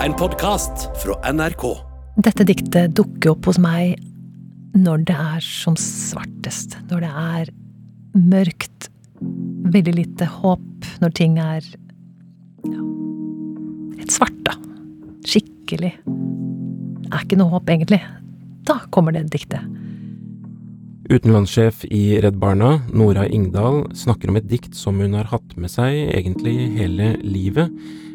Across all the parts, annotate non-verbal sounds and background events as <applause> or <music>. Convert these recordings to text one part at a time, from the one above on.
En podkast fra NRK. Dette diktet dukker opp hos meg når det er som svartest. Når det er mørkt, veldig lite håp, når ting er ja, et svart, da. Skikkelig. Det er ikke noe håp, egentlig. Da kommer det diktet. Utenlandssjef i Redd Barna, Nora Ingdal, snakker om et dikt som hun har hatt med seg egentlig hele livet,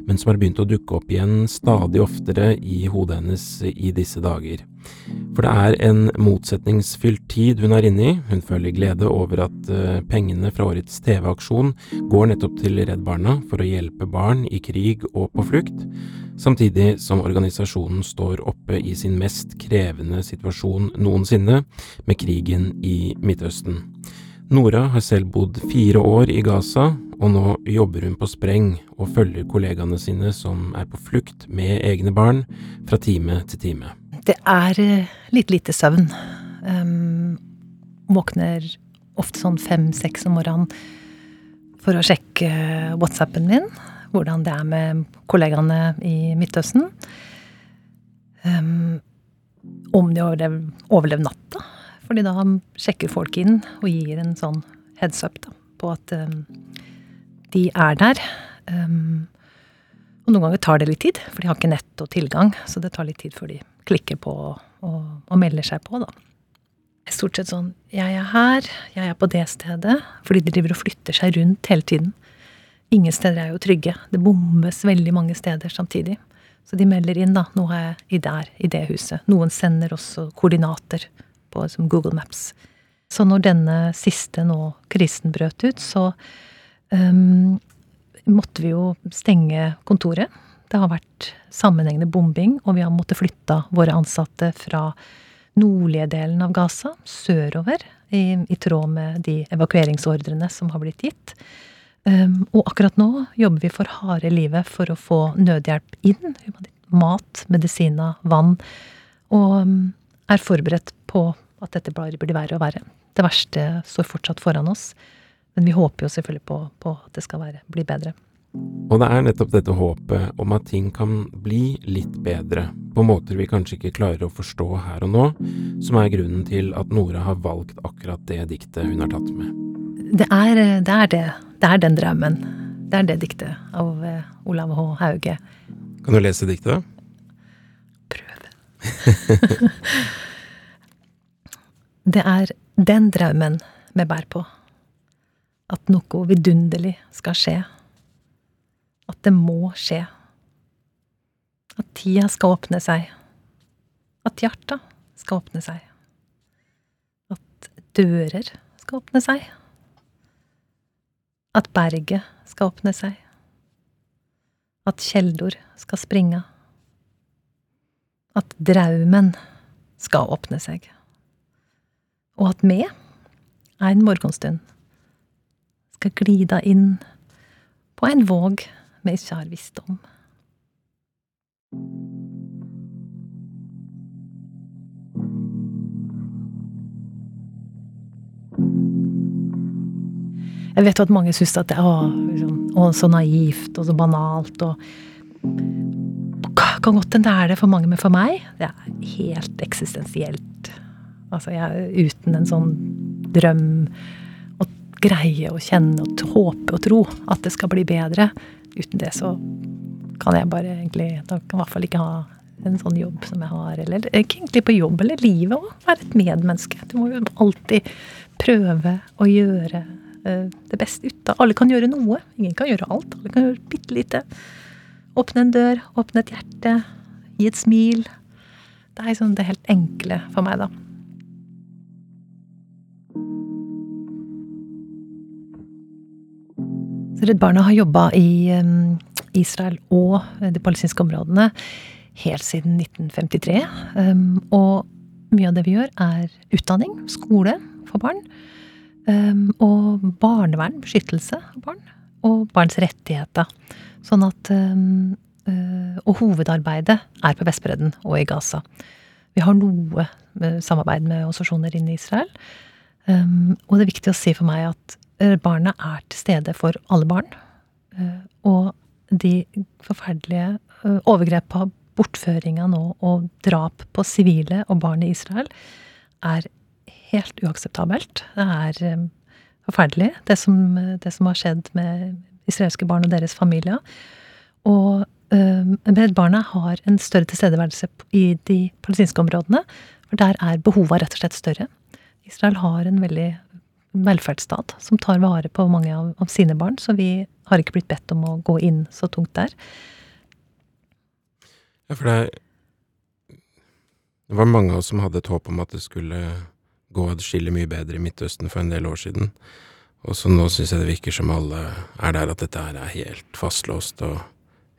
men som har begynt å dukke opp igjen stadig oftere i hodet hennes i disse dager. For det er en motsetningsfylt tid hun er inne i. Hun føler glede over at uh, pengene fra årets TV-aksjon går nettopp til Redd Barna for å hjelpe barn i krig og på flukt, samtidig som organisasjonen står oppe i sin mest krevende situasjon noensinne, med krigen i Midtøsten. Nora har selv bodd fire år i Gaza, og nå jobber hun på spreng og følger kollegaene sine som er på flukt med egne barn, fra time til time. Det er eh, litt lite søvn. Um, våkner ofte sånn fem-seks om morgenen for å sjekke WhatsAppen min. Hvordan det er med kollegaene i Midtøsten. Um, om de har overlevd natta. Fordi da sjekker folk inn og gir en sånn heads up da, på at um, de er der. Um, og noen ganger tar det litt tid, for de har ikke nett og tilgang. Så det tar litt tid før de klikker på og, og melder seg på, da. Stort sett sånn Jeg er her, jeg er på det stedet. Fordi de driver og flytter seg rundt hele tiden. Ingen steder er jo trygge. Det bombes veldig mange steder samtidig. Så de melder inn, da. Nå er jeg der, i det huset. Noen sender også koordinater på som Google Maps. Så når denne siste nå, krisen brøt ut, så um, måtte vi jo stenge kontoret. Det har vært sammenhengende bombing, og vi har måttet flytte våre ansatte fra nordlige delen av Gaza sørover, i, i tråd med de evakueringsordrene som har blitt gitt. Um, og akkurat nå jobber vi for harde livet for å få nødhjelp inn. Mat, medisiner, vann. Og um, er forberedt på at dette bare blir verre og verre. Det verste står fortsatt foran oss. Men vi håper jo selvfølgelig på, på at det skal være, bli bedre. Og det er nettopp dette håpet om at ting kan bli litt bedre, på måter vi kanskje ikke klarer å forstå her og nå, som er grunnen til at Nora har valgt akkurat det diktet hun har tatt med. Det er det. Er det. det er den drømmen. Det er det diktet av eh, Olav H. Hauge. Kan du lese diktet, da? Prøve. <laughs> det er den drømmen vi bærer på at noe vidunderlig skal skje. At det må skje. At tida skal åpne seg. At hjarta skal åpne seg. At dører skal åpne seg. At berget skal åpne seg. At kjeldor skal springe. At draumen skal åpne seg. Og at me er en morgenstund skal glida inn på en våg vi ikke har visst om. Jeg vet jo at mange syns at det er liksom, så naivt og så banalt og Kan godt hende det er det for mange, men for meg det er helt eksistensielt. Altså, jeg er uten en sånn drøm greie å kjenne og håpe og tro at det skal bli bedre. Uten det så kan jeg bare egentlig Da kan jeg i hvert fall ikke ha en sånn jobb som jeg har. Eller ikke egentlig på jobb, eller livet òg. Være et medmenneske. Du må jo alltid prøve å gjøre uh, det beste ut av Alle kan gjøre noe. Ingen kan gjøre alt. Alle kan gjøre bitte lite. Åpne en dør, åpne et hjerte, gi et smil. Det er sånn det helt enkle for meg, da. Redd Barna har jobba i Israel og de palestinske områdene helt siden 1953. Og mye av det vi gjør, er utdanning, skole for barn. Og barnevern, beskyttelse av barn. Og barns rettigheter. Sånn at Og hovedarbeidet er på Vestbredden og i Gaza. Vi har noe samarbeid med organisasjoner inne i Israel. Og det er viktig å si for meg at barna er til stede for alle barn. Eh, og de forferdelige overgrepene, overgrepa, bortføringa nå og drap på sivile og barn i Israel er helt uakseptabelt. Det er forferdelig, det som, det som har skjedd med israelske barn og deres familier. Og Redd Barna har en større tilstedeværelse i de palestinske områdene, for der er behova rett og slett større. Israel har en veldig velferdsstat som tar vare på mange av, av sine barn, så vi har ikke blitt bedt om å gå inn så tungt der. Ja, for det Det var mange av oss som hadde et håp om at det skulle gå adskillig mye bedre i Midtøsten for en del år siden. Og så nå syns jeg det virker som alle er der at dette her er helt fastlåst og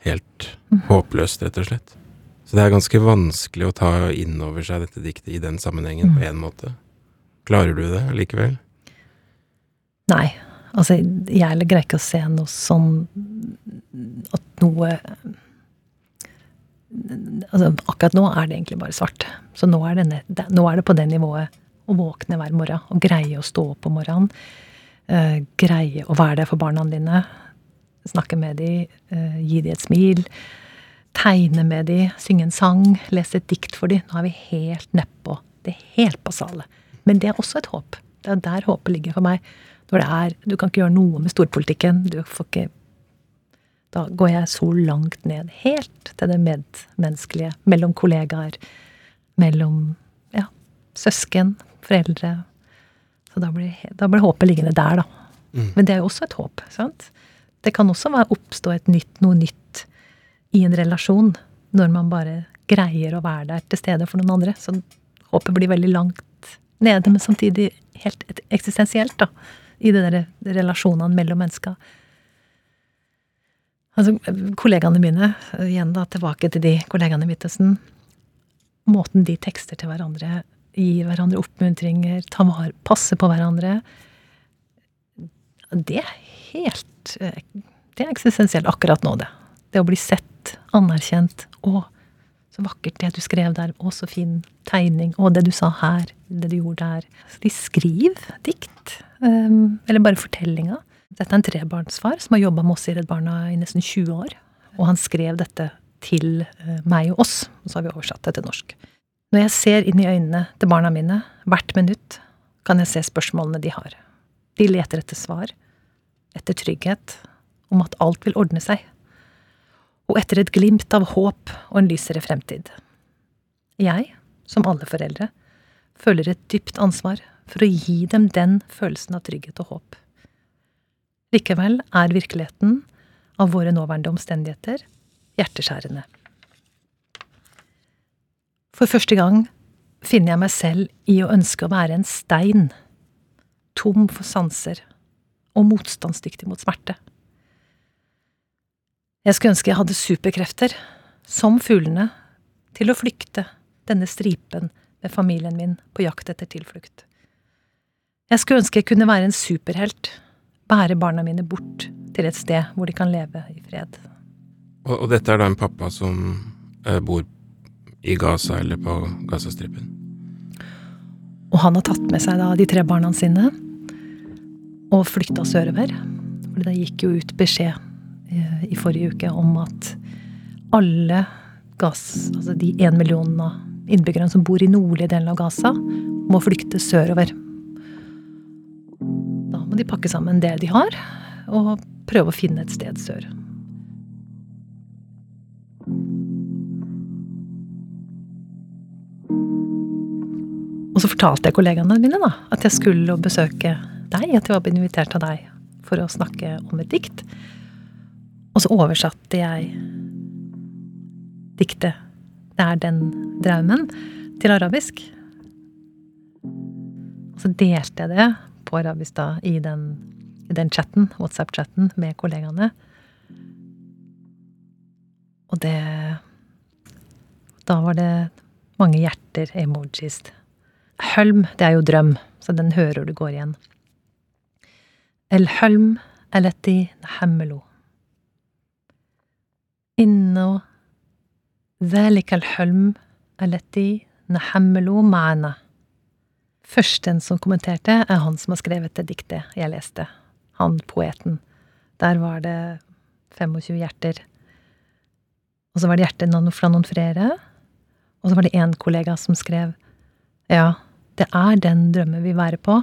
helt håpløst, rett og slett. Så det er ganske vanskelig å ta inn over seg dette diktet i den sammenhengen, på én måte. Klarer du det likevel? Nei. Altså, jeg greier ikke å se noe sånn At noe Altså, akkurat nå er det egentlig bare svart. Så nå er, det, nå er det på det nivået å våkne hver morgen og greie å stå opp om morgenen. Uh, greie å være der for barna dine. Snakke med dem, Uh, gi dem et smil. Tegne med dem, synge en sang, lese et dikt for dem. Nå er vi helt nedpå det er helt basale. Men det er også et håp. Det er der håpet ligger for meg. Når det er, Du kan ikke gjøre noe med storpolitikken. Du får ikke Da går jeg så langt ned. Helt til det medmenneskelige. Mellom kollegaer. Mellom ja, søsken, foreldre. Så da blir, da blir håpet liggende der, da. Mm. Men det er jo også et håp. sant? Det kan også være oppstå et nytt, noe nytt i en relasjon. Når man bare greier å være der til stede for noen andre. Så håpet blir veldig langt nede, men samtidig helt eksistensielt, da. I de der relasjonene mellom mennesker. Altså, kollegaene mine, igjen da, tilbake til de kollegaene i Midtøsten. Måten de tekster til hverandre, gir hverandre oppmuntringer, tar passer på hverandre. Det er helt eh, Det er eksistensielt akkurat nå, det. Det å bli sett, anerkjent. Å, så vakkert det du skrev der. Å, så fin tegning. Å, det du sa her. Det du gjorde der. Så de skriver dikt. Um, eller bare fortellinga. Dette er en trebarnsfar som har jobba med oss i Redd Barna i nesten 20 år. Og han skrev dette til uh, meg og oss, og så har vi oversatt det til norsk. Når jeg ser inn i øynene til barna mine hvert minutt, kan jeg se spørsmålene de har. De leter etter svar, etter trygghet, om at alt vil ordne seg, og etter et glimt av håp og en lysere fremtid. Jeg, som alle foreldre, føler et dypt ansvar for å gi dem den følelsen av trygghet og håp. Likevel er virkeligheten av våre nåværende omstendigheter hjerteskjærende. For første gang finner jeg meg selv i å ønske å være en stein, tom for sanser og motstandsdyktig mot smerte. Jeg skulle ønske jeg hadde superkrefter, som fuglene, til å flykte denne stripen med familien min på jakt etter tilflukt. Jeg skulle ønske jeg kunne være en superhelt, bære barna mine bort til et sted hvor de kan leve i fred. Og, og dette er da en pappa som eh, bor i Gaza eller på Gazastripen? Og han har tatt med seg da de tre barna sine og flykta sørover. For det gikk jo ut beskjed i, i forrige uke om at alle gass, altså de én millionen av innbyggerne som bor i nordlige delen av Gaza, må flykte sørover. De pakke sammen det de har, og prøve å finne et sted sør. Og så fortalte jeg kollegaene mine da, at jeg skulle besøke deg, at jeg var invitert av deg for å snakke om et dikt. Og så oversatte jeg diktet 'Det er den draumen' til arabisk. Og så delte jeg det på arabisk da i den, i den chatten, WhatsApp-chatten med kollegaene. Og det Da var det mange hjerter, emojis. Hølm, det er jo drøm, så den hører du går igjen. الحلم التي نحمله إنه ذلك الحلم التي نحمل معنا Førsten som kommenterte, er han som har skrevet det diktet jeg leste. Han poeten. Der var det 25 hjerter. Og så var det hjertet fra noen flere. Og så var det én kollega som skrev Ja, det er den drømmen vi være på,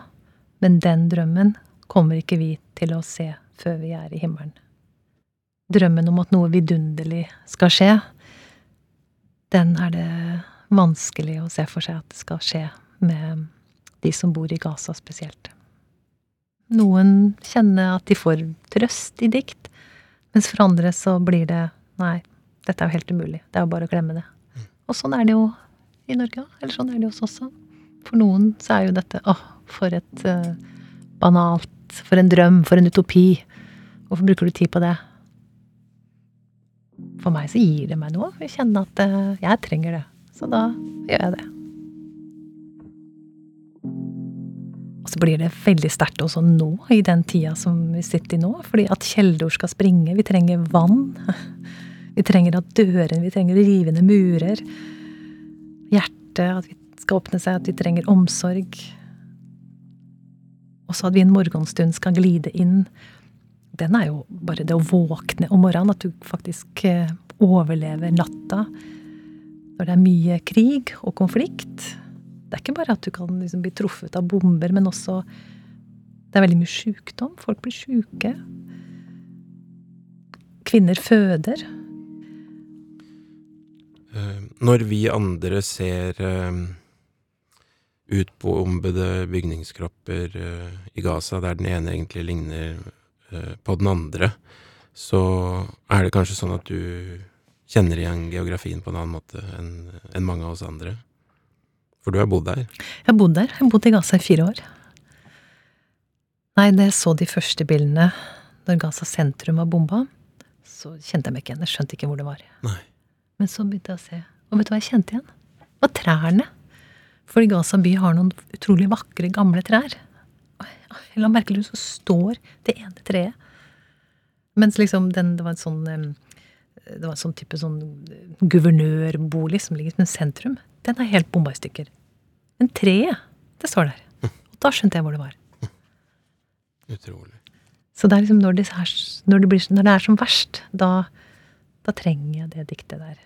men den drømmen kommer ikke vi til å se før vi er i himmelen. Drømmen om at noe vidunderlig skal skje, den er det vanskelig å se for seg at det skal skje med de som bor i Gaza spesielt. Noen kjenner at de får trøst i dikt, mens for andre så blir det Nei, dette er jo helt umulig. Det er jo bare å glemme det. Og sånn er det jo i Norge òg. Eller sånn er det hos oss også. For noen så er jo dette åh, for et uh, banalt For en drøm, for en utopi. Hvorfor bruker du tid på det? For meg så gir det meg noe. Jeg kjenner at uh, jeg trenger det. Så da gjør jeg det. Og så blir det veldig sterkt også nå, i den tida som vi sitter i nå. Fordi at kjeldor skal springe. Vi trenger vann. <laughs> Vi trenger at dørene Vi trenger rivende murer. Hjertet, at vi skal åpne seg, at vi trenger omsorg. Og så at vi en morgenstund skal glide inn. Den er jo bare det å våkne om morgenen, at du faktisk eh, overlever natta. Når det er mye krig og konflikt. Det er ikke bare at du kan liksom bli truffet av bomber, men også Det er veldig mye sjukdom. Folk blir sjuke. Kvinner føder. Eh, Når vi andre ser eh, utbombede bygningskropper eh, i Gaza, der den ene egentlig ligner på den andre, så er det kanskje sånn at du kjenner igjen geografien på en annen måte enn mange av oss andre. For du har bodd der. Jeg har bodd der. Jeg har bodd i Gaza i fire år. Nei, da jeg så de første bildene når Gaza sentrum var bomba, så kjente jeg meg ikke igjen. Jeg skjønte ikke hvor det var. Nei. Men så begynte jeg å se. Og vet du hva jeg kjente igjen? Det var trærne. For Gaza by har noen utrolig vakre, gamle trær. Jeg la merke til så står det ene treet. Mens liksom den, det var en sånn det var en sånn type sånn guvernørbolig som ligger som en sentrum. Den er helt bomba i stykker. Men treet, det står der. Og da skjønte jeg hvor det var. Utrolig. Så det er liksom når det er, når det blir, når det er som verst, da, da trenger jeg det diktet der.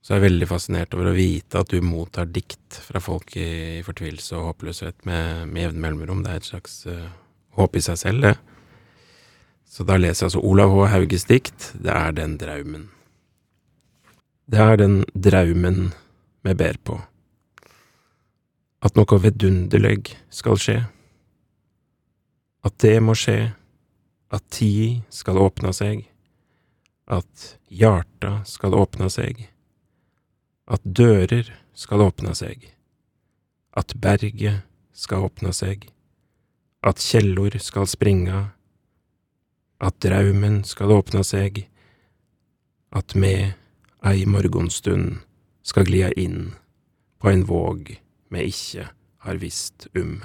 Så jeg er veldig fascinert over å vite at du mottar dikt fra folk i fortvilelse og håpløshet med, med jevne mellomrom. Det er et slags uh, håp i seg selv, det. Så da leser jeg altså Olav H. Hauges dikt, Det er den draumen. Det er den draumen me ber på. At noe vidunderleg skal skje. At det må skje. At tid skal åpna seg. At hjarta skal åpna seg at dører skal åpne seg, at berget skal åpne seg, at kjellor skal springa, at draumen skal åpne seg, at me ei morgonstund skal glia inn på en våg me ikkje har visst um.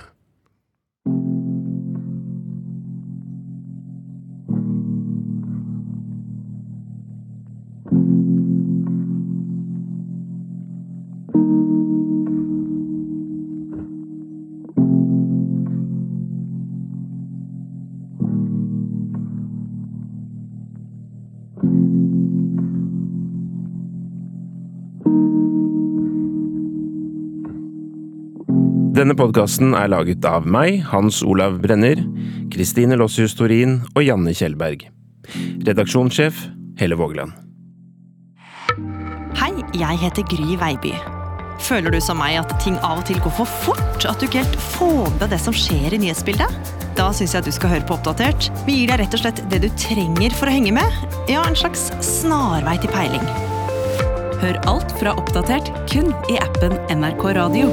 Denne podkasten er laget av meg, Hans Olav Brenner, Kristine Lossius Torin og Janne Kjellberg. Redaksjonssjef Helle Vågeland. Hei, jeg heter Gry Veiby. Føler du som meg at ting av og til går for fort? At du ikke helt får med deg det som skjer i nyhetsbildet? Da syns jeg at du skal høre på Oppdatert. Vi gir deg rett og slett det du trenger for å henge med. Ja, en slags snarvei til peiling. Hør alt fra Oppdatert kun i appen NRK Radio.